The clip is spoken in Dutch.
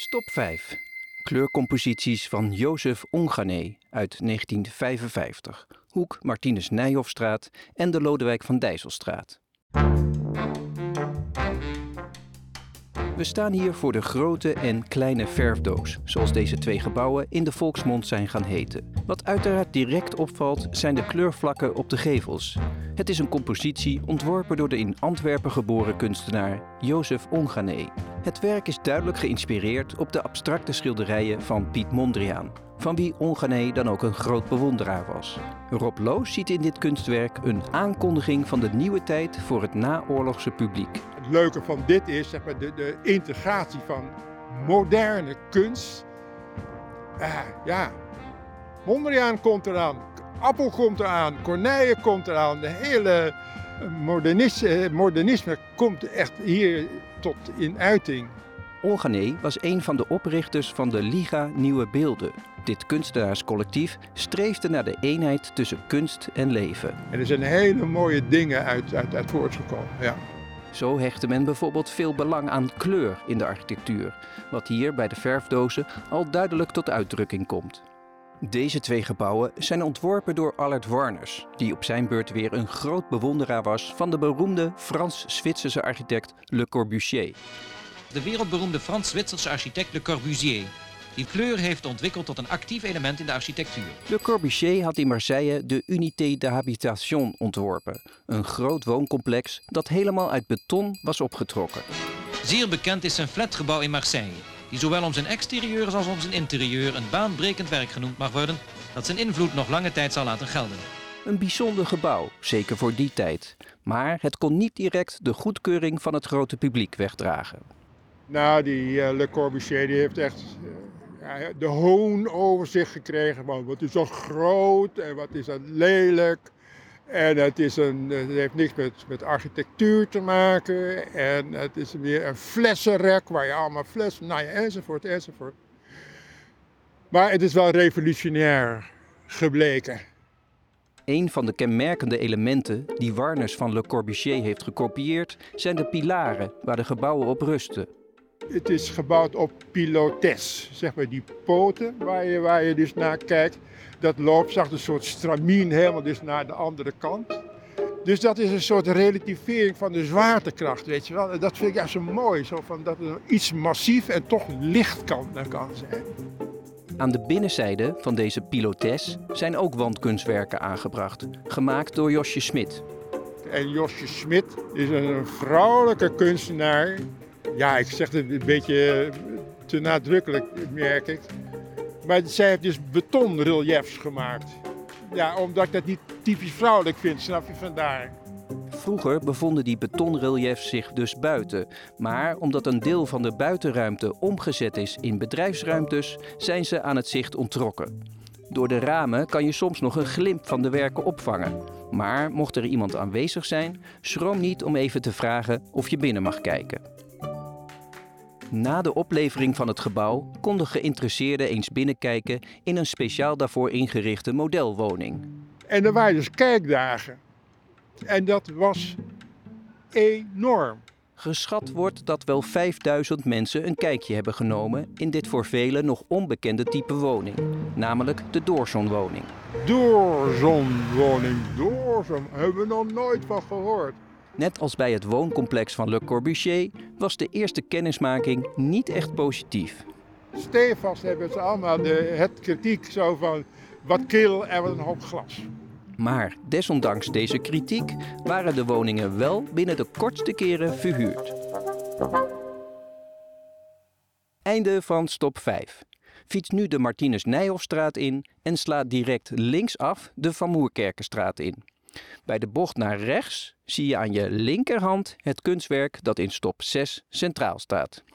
Stop 5. Kleurcomposities van Jozef Ongané uit 1955. Hoek Martinus Nijhoffstraat en de Lodewijk van Dijsselstraat. We staan hier voor de grote en kleine verfdoos, zoals deze twee gebouwen in de volksmond zijn gaan heten. Wat uiteraard direct opvalt zijn de kleurvlakken op de gevels. Het is een compositie ontworpen door de in Antwerpen geboren kunstenaar Jozef Ongané. Het werk is duidelijk geïnspireerd op de abstracte schilderijen van Piet Mondriaan, van wie Ongané dan ook een groot bewonderaar was. Rob Loos ziet in dit kunstwerk een aankondiging van de nieuwe tijd voor het naoorlogse publiek. Het leuke van dit is zeg maar, de, de integratie van moderne kunst. Ah, ja, Mondriaan komt eraan, Appel komt eraan, Corneille komt eraan. De hele modernisme, modernisme komt echt hier tot in uiting. Ongané was een van de oprichters van de Liga Nieuwe Beelden. Dit kunstenaarscollectief streefde naar de eenheid tussen kunst en leven. En er zijn hele mooie dingen uit, uit, uit voortgekomen. Ja. Zo hechtte men bijvoorbeeld veel belang aan kleur in de architectuur, wat hier bij de verfdozen al duidelijk tot uitdrukking komt. Deze twee gebouwen zijn ontworpen door Allard Warners, die op zijn beurt weer een groot bewonderaar was van de beroemde Frans-Zwitserse architect Le Corbusier. De wereldberoemde Frans-Zwitserse architect Le Corbusier, die kleur heeft ontwikkeld tot een actief element in de architectuur. Le Corbusier had in Marseille de Unité de Habitation ontworpen, een groot wooncomplex dat helemaal uit beton was opgetrokken. Zeer bekend is zijn flatgebouw in Marseille, die zowel om zijn exterieur als om zijn interieur een baanbrekend werk genoemd mag worden, dat zijn invloed nog lange tijd zal laten gelden. Een bijzonder gebouw, zeker voor die tijd. Maar het kon niet direct de goedkeuring van het grote publiek wegdragen. Nou, die uh, Le Corbusier die heeft echt uh, ja, de hoon over zich gekregen. Man, wat is dat groot en wat is dat lelijk. En het, is een, heeft niks met, met architectuur te maken. En het is weer een flessenrek waar je allemaal flessen, nou ja, enzovoort, enzovoort. Maar het is wel revolutionair gebleken. Een van de kenmerkende elementen die Warners van Le Corbusier heeft gekopieerd zijn de pilaren waar de gebouwen op rusten. Het is gebouwd op pilotes, zeg maar die poten waar je, waar je dus naar kijkt. Dat loopt zacht een soort stramien helemaal dus naar de andere kant. Dus dat is een soort relativering van de zwaartekracht, weet je wel. En dat vind ik juist zo mooi, zo van dat er iets massief en toch licht kan, kan zijn. Aan de binnenzijde van deze pilotes zijn ook wandkunstwerken aangebracht, gemaakt door Josje Smit. En Josje Smit is een vrouwelijke kunstenaar. Ja, ik zeg het een beetje te nadrukkelijk, merk ik. Maar zij heeft dus betonreliefs gemaakt. Ja, omdat ik dat niet typisch vrouwelijk vind, snap je vandaar. Vroeger bevonden die betonreliefs zich dus buiten. Maar omdat een deel van de buitenruimte omgezet is in bedrijfsruimtes, zijn ze aan het zicht onttrokken. Door de ramen kan je soms nog een glimp van de werken opvangen. Maar mocht er iemand aanwezig zijn, schroom niet om even te vragen of je binnen mag kijken. Na de oplevering van het gebouw konden geïnteresseerden eens binnenkijken in een speciaal daarvoor ingerichte modelwoning. En er waren dus kijkdagen. En dat was enorm. Geschat wordt dat wel 5000 mensen een kijkje hebben genomen in dit voor velen nog onbekende type woning, namelijk de doorzonwoning. Doorzonwoning, doorzon, hebben we nog nooit van gehoord. Net als bij het wooncomplex van Le Corbusier was de eerste kennismaking niet echt positief. Stevast hebben ze allemaal de, het kritiek zo van wat kil en wat een hoop glas. Maar desondanks deze kritiek waren de woningen wel binnen de kortste keren verhuurd. Einde van stop 5. Fiets nu de Martinus Nijhoffstraat in en sla direct linksaf de Van Moerkerkenstraat in. Bij de bocht naar rechts zie je aan je linkerhand het kunstwerk dat in stop 6 centraal staat.